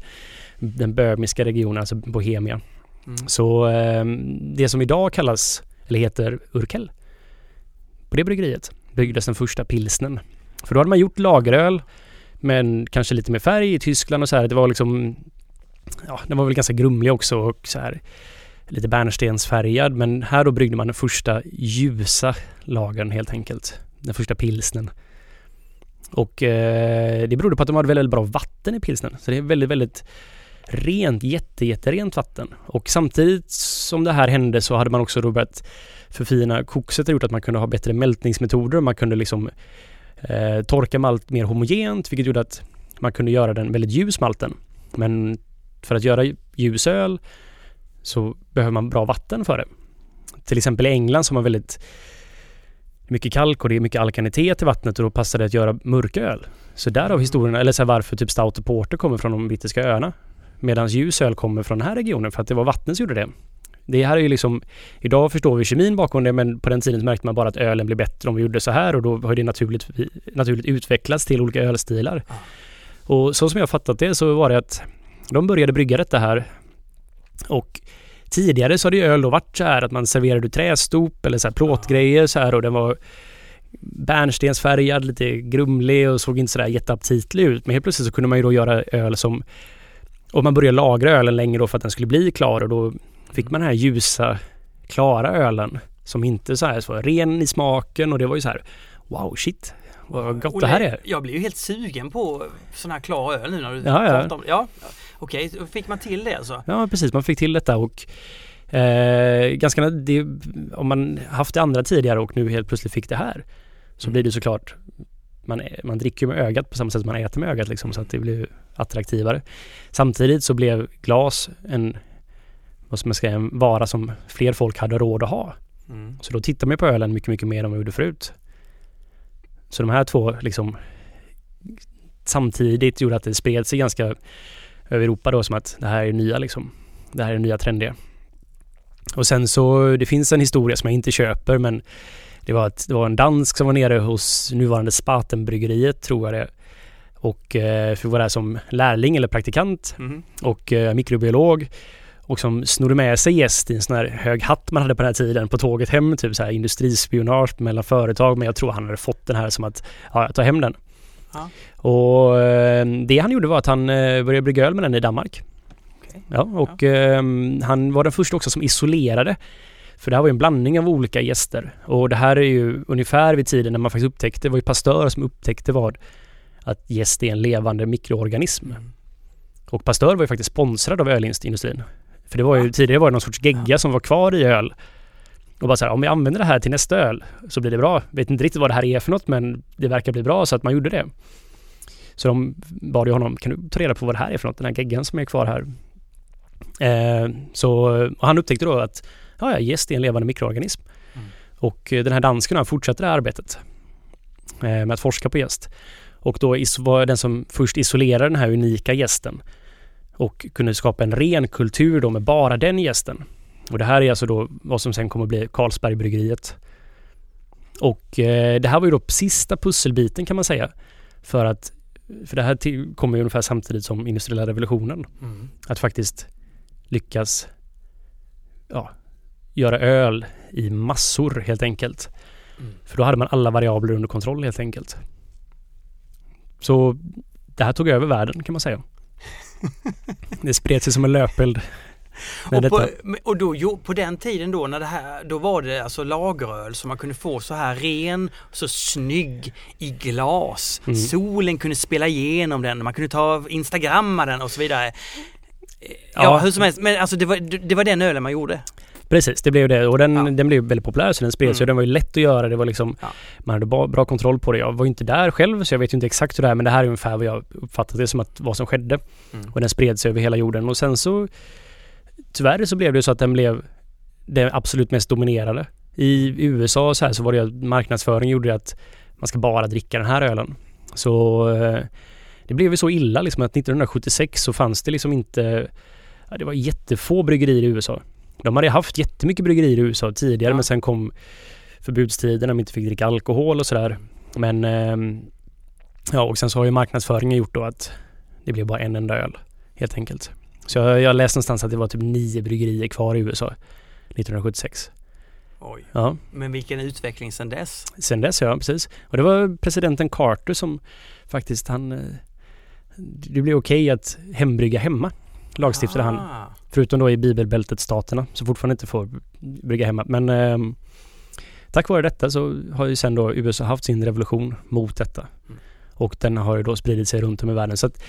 den böhmiska regionen, alltså Bohemia. Mm. Så eh, det som idag kallas, eller heter Urkel, på det bryggeriet byggdes den första pilsnen. För då hade man gjort lageröl men kanske lite mer färg i Tyskland och så här. Det var liksom, ja, den var väl ganska grumlig också och så här lite bärnstensfärgad. Men här då bryggde man den första ljusa lagern helt enkelt. Den första pilsnen. Och eh, det berodde på att de hade väldigt bra vatten i pilsnen. Så det är väldigt, väldigt rent, jätte, jätterent vatten. Och samtidigt som det här hände så hade man också då börjat förfina koksätt har gjort att man kunde ha bättre mältningsmetoder. Man kunde liksom eh, torka malt mer homogent vilket gjorde att man kunde göra den väldigt ljus malten. Men för att göra ljus öl så behöver man bra vatten för det. Till exempel i England som har väldigt mycket kalk och det är mycket alkanitet i vattnet och då passar det att göra mörköl. Så därav mm. historien, eller så varför typ Stout och Porter kommer från de brittiska öarna. Medan ljus öl kommer från den här regionen för att det var vattnet som gjorde det. Det här är ju liksom, idag förstår vi kemin bakom det men på den tiden märkte man bara att ölen blev bättre om vi gjorde så här och då har det naturligt, naturligt utvecklats till olika ölstilar. Ah. Och så som jag fattat det så var det att de började brygga detta här och tidigare så hade ju öl då varit så här att man serverade trästop eller så här plåtgrejer så här och den var bärnstensfärgad, lite grumlig och såg inte sådär jätteaptitlig ut. Men helt plötsligt så kunde man ju då göra öl som och man började lagra ölen länge då för att den skulle bli klar och då fick man den här ljusa, klara ölen som inte så här så ren i smaken och det var ju så här wow shit vad gott Olle, det här är. Jag blir ju helt sugen på sån här klar öl nu när du ja, pratar om det. Ja, Okej, okay, fick man till det alltså? Ja precis, man fick till detta och eh, ganska, det, om man haft det andra tidigare och nu helt plötsligt fick det här så mm. blir det såklart man, man dricker med ögat på samma sätt som man äter med ögat liksom så att det blir attraktivare. Samtidigt så blev glas en vad ska man säga, en vara som fler folk hade råd att ha. Mm. Så då tittar man på ölen mycket, mycket mer än vad man gjorde förut. Så de här två liksom samtidigt gjorde att det spred sig ganska över Europa då som att det här är nya liksom. Det här är nya trendiga. Och sen så, det finns en historia som jag inte köper men det var att det var en dansk som var nere hos nuvarande Spatenbryggeriet tror jag det och eh, för var där som lärling eller praktikant Mm. och eh, mikrobiolog och som snodde med sig gäst i en sån här hög hatt man hade på den här tiden på tåget hem, typ så här industrispionage mellan företag men jag tror han hade fått den här som att ja, ta hem den. Ja. Och eh, det han gjorde var att han började brygga öl med den i Danmark. Okej. Ja, och eh, han var den första också som isolerade. För det här var ju en blandning av olika gäster. Och det här är ju ungefär vid tiden när man faktiskt upptäckte, det var ju Pasteur som upptäckte vad att gäst är en levande mikroorganism. Mm. Och Pasteur var ju faktiskt sponsrad av ölindustrin. För det var ju tidigare var det någon sorts gegga som var kvar i öl. Och bara så här, om vi använder det här till nästa öl så blir det bra. Vet inte riktigt vad det här är för något men det verkar bli bra så att man gjorde det. Så de bad ju honom, kan du ta reda på vad det här är för något? Den här geggan som är kvar här. Eh, så och han upptäckte då att ja, gäst är en levande mikroorganism. Mm. Och eh, den här dansken han fortsatte det här arbetet eh, med att forska på gäst. Och då var den som först isolerade den här unika gästen och kunde skapa en ren kultur då med bara den gästen. Och det här är alltså då vad som sen kommer att bli Carlsbergbryggeriet. Och eh, det här var ju då sista pusselbiten kan man säga. För att för det här till, kommer ju ungefär samtidigt som industriella revolutionen. Mm. Att faktiskt lyckas ja, göra öl i massor helt enkelt. Mm. För då hade man alla variabler under kontroll helt enkelt. Så det här tog över världen kan man säga. Det spred sig som en löpeld. Och, på, och då, jo, på den tiden då när det här, då var det alltså lageröl som man kunde få så här ren, så snygg i glas. Mm. Solen kunde spela igenom den, man kunde ta instagramma den och så vidare. Ja, Ja. hur som helst, men alltså det var, det var den ölen man gjorde. Precis, det blev det. Och den, Ja. den blev väldigt populär så den spred sig. Mm. Den var ju lätt att göra. Det var liksom, Ja. Man hade bra, bra kontroll på det. Jag var ju inte där själv så jag vet ju inte exakt hur det är men det här är ungefär vad jag uppfattat det som att vad som skedde. Mm. Och den spred sig över hela jorden och sen så tyvärr så blev det så att den blev det absolut mest dominerade. I USA så här så var det att marknadsföring gjorde att man ska bara dricka den här ölen. Så eh, det blev ju så illa liksom att 1976 så fanns det liksom inte ja, det var jättefå bryggerier i USA. De hade haft jättemycket bryggerier i USA tidigare Ja. men sen kom förbudstiden när de inte fick dricka alkohol och sådär. Men ehm, ja och sen så har ju marknadsföringen gjort då att det blev bara en enda öl helt enkelt. Så jag, jag läste någonstans att det var typ nio bryggerier kvar i USA 1976. Oj, Ja, men vilken utveckling sedan dess. sen dess ja, precis. Och det var presidenten Carter som faktiskt han... eh, Det blev okej att hembrygga hemma. Lagstiftade han. Förutom då i bibelbältet-staterna som fortfarande inte får brygga hemma. Men ehm, tack vare detta så har ju sen då USA haft sin revolution mot detta. Mm. Och den har ju då spridit sig runt om i världen. Så att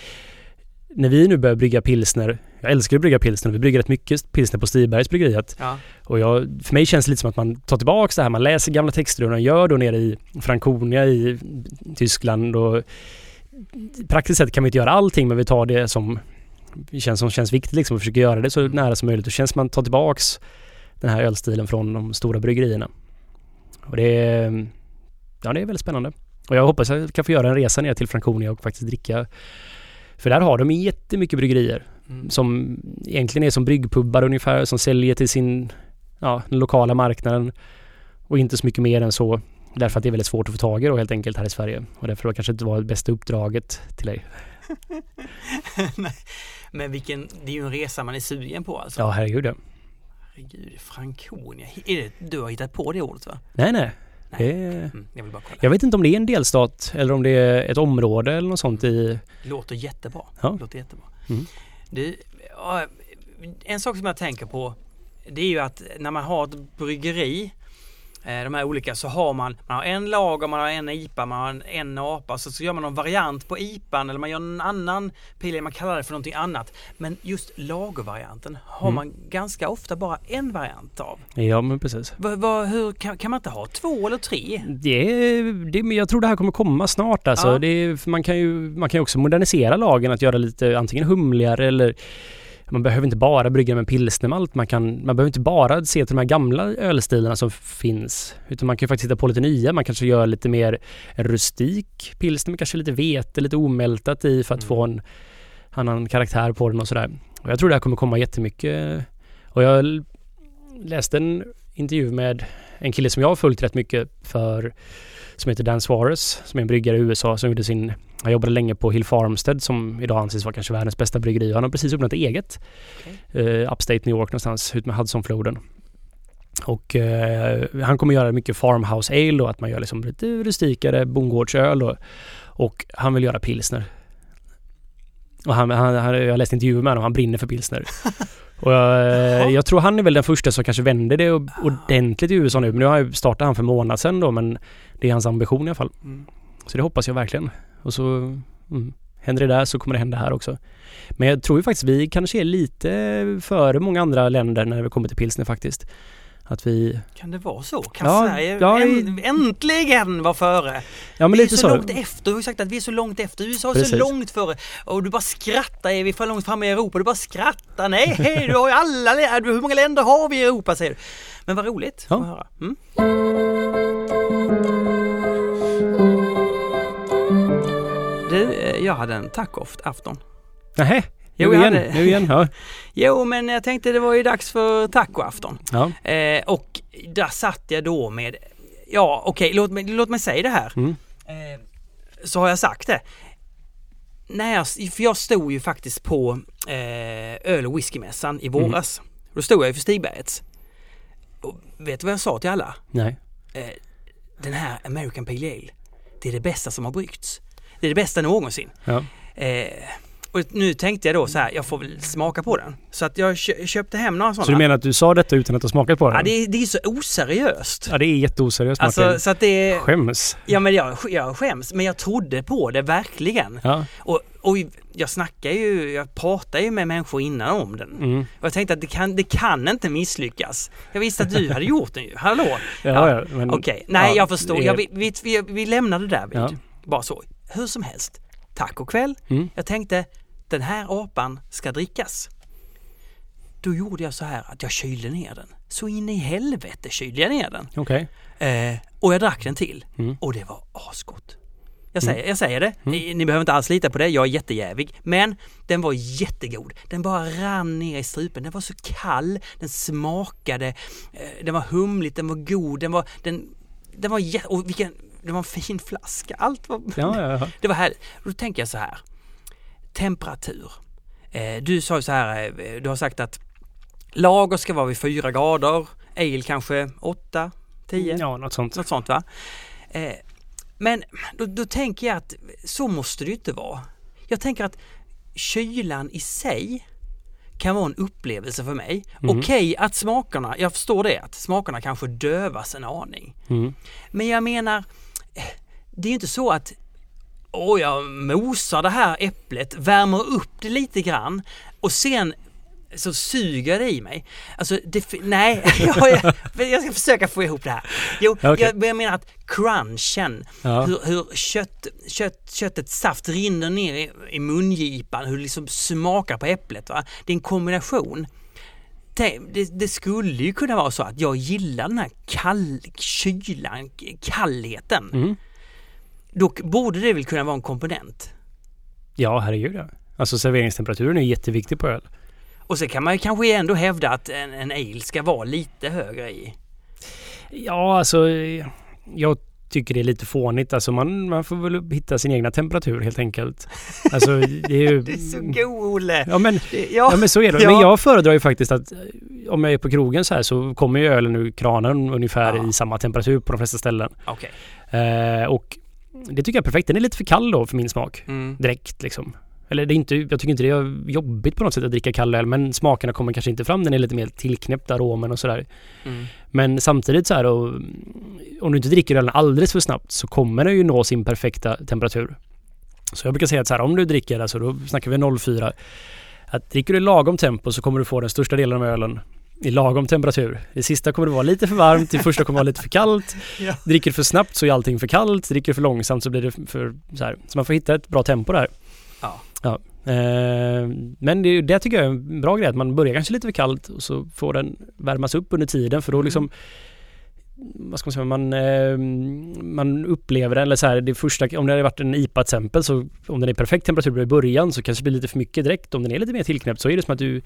när vi nu börjar brygga pilsner, jag älskar att brygga pilsner, vi brygger rätt mycket pilsner på Stibergs bryggeriet. Ja. Och jag, för mig känns det lite som att man tar tillbaks det här, man läser gamla texter och man gör då nere i Franconia i Tyskland och praktiskt sett kan vi inte göra allting men vi tar det som känns, som känns viktigt liksom och försöker göra det så nära som möjligt. Och känns man tar tillbaks den här ölstilen från de stora bryggerierna. Och det är, ja, det är väldigt spännande. Och jag hoppas att jag kan få göra en resa ner till Franconia och faktiskt dricka för där har de jättemycket bryggerier Mm. som egentligen är som bryggpubbar ungefär som säljer till sin ja, den lokala marknaden och inte så mycket mer än så därför att det är väldigt svårt att få tag i då helt enkelt här i Sverige och därför var det kanske inte var det bästa uppdraget till dig. Nej, men vilken, det är ju en resa man är sugen på alltså. Ja herregud ja. Herregud, Franconia. Är det, du har hittat på det ordet va? Nej nej. Nej. Är, Mm, jag vill bara kolla. jag vet inte om det är en delstat eller om det är ett område eller något sånt i... Låter jättebra. Ja. Låter jättebra. Mm. Du, en sak som jag tänker på det är ju att när man har ett bryggeri de här olika så har man, man har en lager, man har en IPA, man har en, en APA så, så gör man någon variant på IPAn eller man gör en annan pil, man kallar det för någonting annat. Men just lagervarianten har Mm. man ganska ofta bara en variant av. Ja men precis. Va, va, hur, kan, kan man inte ha två eller tre? Det, det, jag tror det här kommer komma snart alltså. Ja. Det, man, kan ju, man kan ju också modernisera lagen att göra lite antingen humligare eller man behöver inte bara brygga med pilsnermalt. Man, kan, man behöver inte bara se till de här gamla ölstilarna som finns. Utan man kan ju faktiskt hitta på lite nya. Man kanske gör lite mer rustik pilsner med kanske lite vete, lite omältat i för att Mm. få en annan karaktär på den och sådär. Och jag tror det här kommer komma jättemycket. Och jag läste en intervju med en kille som jag har följt rätt mycket för som heter Dan Suarez som är en bryggare i USA som gjorde sin han jobbade länge på Hill Farmstead som idag anses vara kanske världens bästa bryggeri. Han har precis öppnat eget. Eh, upstate New York någonstans ut med Hudsonfloden. Och eh, han kommer göra mycket farmhouse ale då, att man gör liksom lite rustikare bondgårdsöl då. Och han vill göra pilsner. Och han, han, han, jag läste intervjuer med honom, han brinner för pilsner. Och jag, eh, jag tror han är väl den första som kanske vänder det o- ordentligt i USA nu. Men nu har jag startat han för en månad sedan då, men det är hans ambition i alla fall. Mm. Så det hoppas jag verkligen. Och så mm, händer det där så kommer det hända här också. Men jag tror ju faktiskt vi kanske är lite före många andra länder när det kommer till pilsner faktiskt. Att vi, Kan det vara så? Kan Ja, Sverige ja, äm- äntligen vara före? ja men vi är lite så, så. långt efter, du har sagt att vi är så långt efter. USA är så Precis. långt före. Och du bara skrattar, är vi för långt fram i Europa? Du bara skrattar. Nej, du har ju alla lä- du, Hur många länder har vi i Europa säger du? Men vad roligt Ja. att höra. Mm. Du, eh, jag hade en taco-afton. Nähä, Jo, nu igen, hade- nu igen. Ja. Jo, men jag tänkte det var ju dags för tacoafton. Ja. Eh, och där satt jag då med, ja okej, låt, mig, låt mig säga det här. Mm. Eh, så har jag sagt det. När jag, för jag stod ju faktiskt på eh, öl och whiskymässan i våras. Då stod jag ju för Stigbergets. Och vet du vad jag sa till alla? Nej. Eh, den här American Pale Ale, det är det bästa som har bryggts. Det är det bästa någonsin. Ja. Eh, och nu tänkte jag då så här, jag får väl smaka på den. Så att jag kö- köpte hem några sådana. Så du menar att du sa detta utan att ha smakat på den? Ja, det, är, det är så oseriöst. Ja, det är jätteoseriöst Alltså, Martin. så att det är... Skäms. Ja, men jag, jag skäms, men jag trodde på det verkligen. Ja. Och, och jag snackar ju, jag pratar ju med människor innan om den. Mm. Och jag tänkte att det kan, det kan inte misslyckas. Jag visste att du hade gjort den ju, hallå? Ja, ja, men- Okej, nej ja, jag förstår. är- Jag, vi, vi, vi, vi lämnar det där vid. Ja. Bara så. Hur som helst, tacokväll. Mm. Jag tänkte, den här apan ska drickas. Då gjorde jag så här att jag kylde ner den. Så in i helvete kylde jag ner den. Okej. Eh, och jag drack den till. Mm. Och det var asgott. Jag säger, jag säger det, ni, ni behöver inte alls lita på det, jag är jättejävig. Men den var jättegod. Den bara rann ner i strupen. Den var så kall, den smakade, eh, den var humligt, den var god, den var, den, den var jätte, och vilken, det var en fin flaska. Allt var, Ja, ja, ja. det var härligt. Då tänker jag så här. Temperatur. Eh, du sa ju så här, eh, du har sagt att lager ska vara vid 4 grader, ale kanske 8, 10. Ja, något sånt. Något sånt va? Eh, men då, då tänker jag att så måste det ju inte vara. Jag tänker att kylan i sig kan vara en upplevelse för mig. Mhm. Okej att smakerna, jag förstår det, att smakerna kanske dövas en aning. Mm. Men jag menar, det är inte så att Åh, jag mosar det här äpplet, värmer upp det lite grann och sen så suger det i mig. Alltså, det, nej, jag, jag, jag ska försöka få ihop det här. Jo, Okej. jag, jag menar att crunchen, Ja. hur, hur kött, kött, köttets saft rinner ner i, i mungipan, hur det liksom smakar på äpplet. Va? Det är en kombination. Tänk, Det, det skulle ju kunna vara så att jag gillar den här kall, kylan, kallheten. Mm. Då borde det väl kunna vara en komponent. Ja, herregud ja. Alltså serveringstemperaturen är jätteviktig på öl. Och så kan man ju kanske ändå hävda att en, en ale ska vara lite högre i. Ja, alltså jag tycker det är lite fånigt. Alltså man, man får väl hitta sin egna temperatur helt enkelt. Alltså det är ju... Du är så god Olle! Ja men, Ja, ja men så är det. Ja. Men jag föredrar ju faktiskt att om jag är på krogen så här så kommer ju ölen ur kranen ungefär Ja. i samma temperatur på de flesta ställen. okej. Eh, och det tycker jag är perfekt. Den är lite för kall då för min smak. Mm. Direkt liksom. Eller det är inte, jag tycker inte det är jobbigt på något sätt att dricka kall öl men smakerna kommer kanske inte fram. Den är lite mer tillknäppt aromen och sådär. Mm. Men samtidigt så här då, om du inte dricker ölen alldeles för snabbt så kommer den ju nå sin perfekta temperatur. Så jag brukar säga att så här, om du dricker, alltså då snackar vi 04, att dricker du i lagom tempo så kommer du få den största delen av ölen i lagom temperatur. Det sista kommer det vara lite för varmt, det första kommer vara lite för kallt. Ja. Dricker du för snabbt så är allting för kallt, dricker du för långsamt så blir det för så här. Så man får hitta ett bra tempo där. Ja. Ja, Eh, men det, det tycker jag är en bra grej, att man börjar kanske lite för kallt och så får den värmas upp under tiden för då Mm. liksom vad ska man säga, man, eh, man upplever den, eller så här, det första, om det hade varit en IPA till exempel, så om den är perfekt temperatur i början så kanske det blir lite för mycket direkt. Om den är lite mer tillknäppt så är det som att du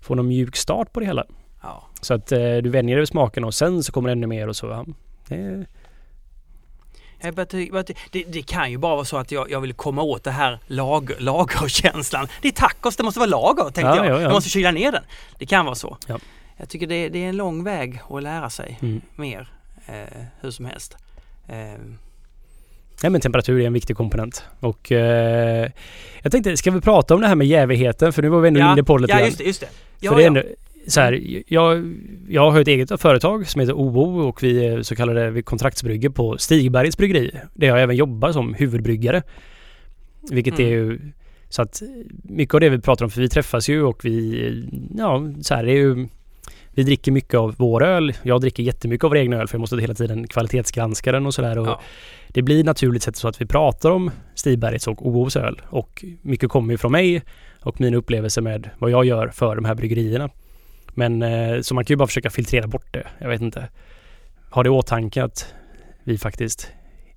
får någon mjuk start på det hela. Så att eh, du vänjer dig vid smaken och sen så kommer det ännu mer och så. Ja. Det, det, det kan ju bara vara så att jag, jag vill komma åt det här lager, lagerkänslan. Det är tacos, det måste vara lager tänkte Ja, jag. ja, ja. Jag måste kyla ner den. Det kan vara så. Ja. Jag tycker det, det är en lång väg att lära sig mm. mer eh, hur som helst. Eh, Nej men temperatur är en viktig komponent. Och eh, jag tänkte, ska vi prata om det här med jävigheten? För nu var vi ändå ja, inne på det lite ja, just det. Just det. För Ja, det är ändå, så här, jag, jag har ett eget företag som heter OO och vi är så kallade vi kontraktsbrygger på Stigbergets bryggeri. Där jag även jobbar som huvudbryggare. Vilket Mm. är ju så att mycket av det vi pratar om, för vi träffas ju och vi, ja så här det är ju vi dricker mycket av vår öl. Jag dricker jättemycket av vår egen öl för jag måste hela tiden kvalitetsgranska den och sådär. Ja. Det blir naturligt sett så att vi pratar om Stigbergets och OOs öl. Och mycket kommer ju från mig och mina upplevelser med vad jag gör för de här bryggerierna. Men eh, så man kan ju bara försöka filtrera bort det. Jag vet inte. Ha det i åtanke att vi faktiskt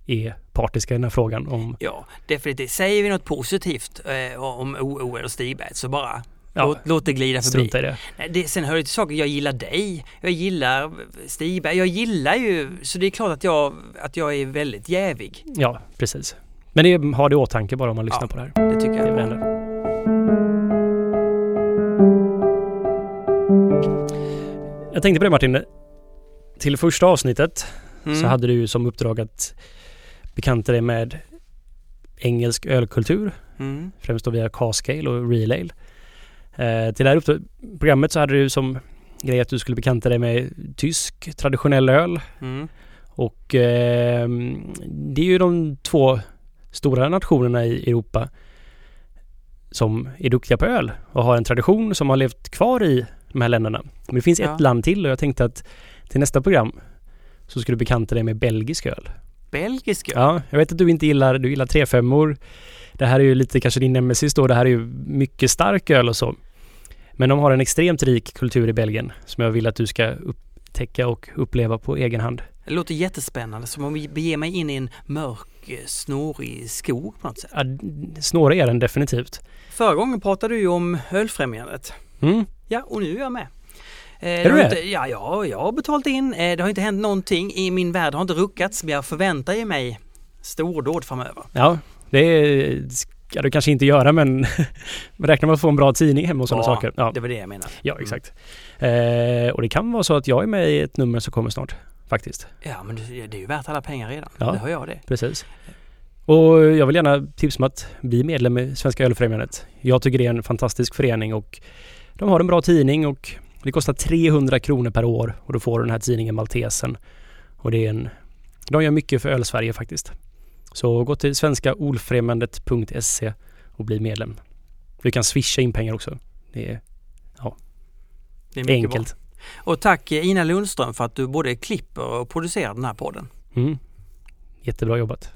är partiska i den här frågan om Ja, definitivt. Säger vi något positivt eh, om OO eller Stigberg så bara Ja. låt, låt det glida förbi. strunta i det. Nej, det, sen hör det till saken, jag gillar dig, jag gillar Stigberg, jag gillar ju, så det är klart att jag, att jag är väldigt jävig. Ja, precis. Men det, ha det i åtanke bara om man lyssnar Ja. på det här. Det tycker Det jag. är är Jag tänkte på det Martin. Till första avsnittet Mm. så hade du ju som uppdrag att bekanta dig med engelsk ölkultur, Mm. främst då via Cascale och Real Ale. Eh, till det här uppdrag- programmet så hade du som grej att du skulle bekanta dig med tysk traditionell öl Mm. och eh, det är ju de två stora nationerna i Europa som är duktiga på öl och har en tradition som har levt kvar i de här länderna. Men det finns Ja. ett land till och jag tänkte att till nästa program så skulle du bekanta dig med belgisk öl. Belgisk öl. Ja, jag vet att du inte gillar, du gillar 3-5 Det här är ju lite kanske din nemesis då. Det här är ju mycket stark öl och så. Men de har en extremt rik kultur i Belgien som jag vill att du ska upptäcka och uppleva på egen hand. Det låter jättespännande, som om vi beger mig in i en mörk, eh, snårig skog på något sätt. Ja, snårig är den definitivt. Förra gången pratade du ju om Ölfrämjandet. Mm. Ja, och nu är jag med. Eh, Är har du inte, ja, ja, jag har betalt in. Eh, det har inte hänt någonting i min värld, har inte ruckats, men jag förväntar ju mig stordåd framöver. Ja, det ska du kanske inte göra men räkna med att få en bra tidning hemma och sådana Ja, saker. Ja, Det var det jag menade. ja exakt. Eh, och det kan vara så att jag är med i ett nummer som kommer snart. Faktiskt. Ja, men det, är ju värt alla pengar redan. Ja. Det hör jag det. Precis. Och jag vill gärna tipsa om att bli medlem i Svenska Ölfrämjandet. Jag tycker det är en fantastisk förening och de har en bra tidning och det kostar 300 kronor per år och då får du den här tidningen Maltesen. Och det är en... De gör mycket för Öl-Sverige faktiskt. Så gå till svenskaolfrämjandet.se och bli medlem. Du kan swisha in pengar också. Det är Det är enkelt. Bra. Och tack eh, Ina Lundström för att du både klipper och producerar den här podden. Mm. Jättebra jobbat.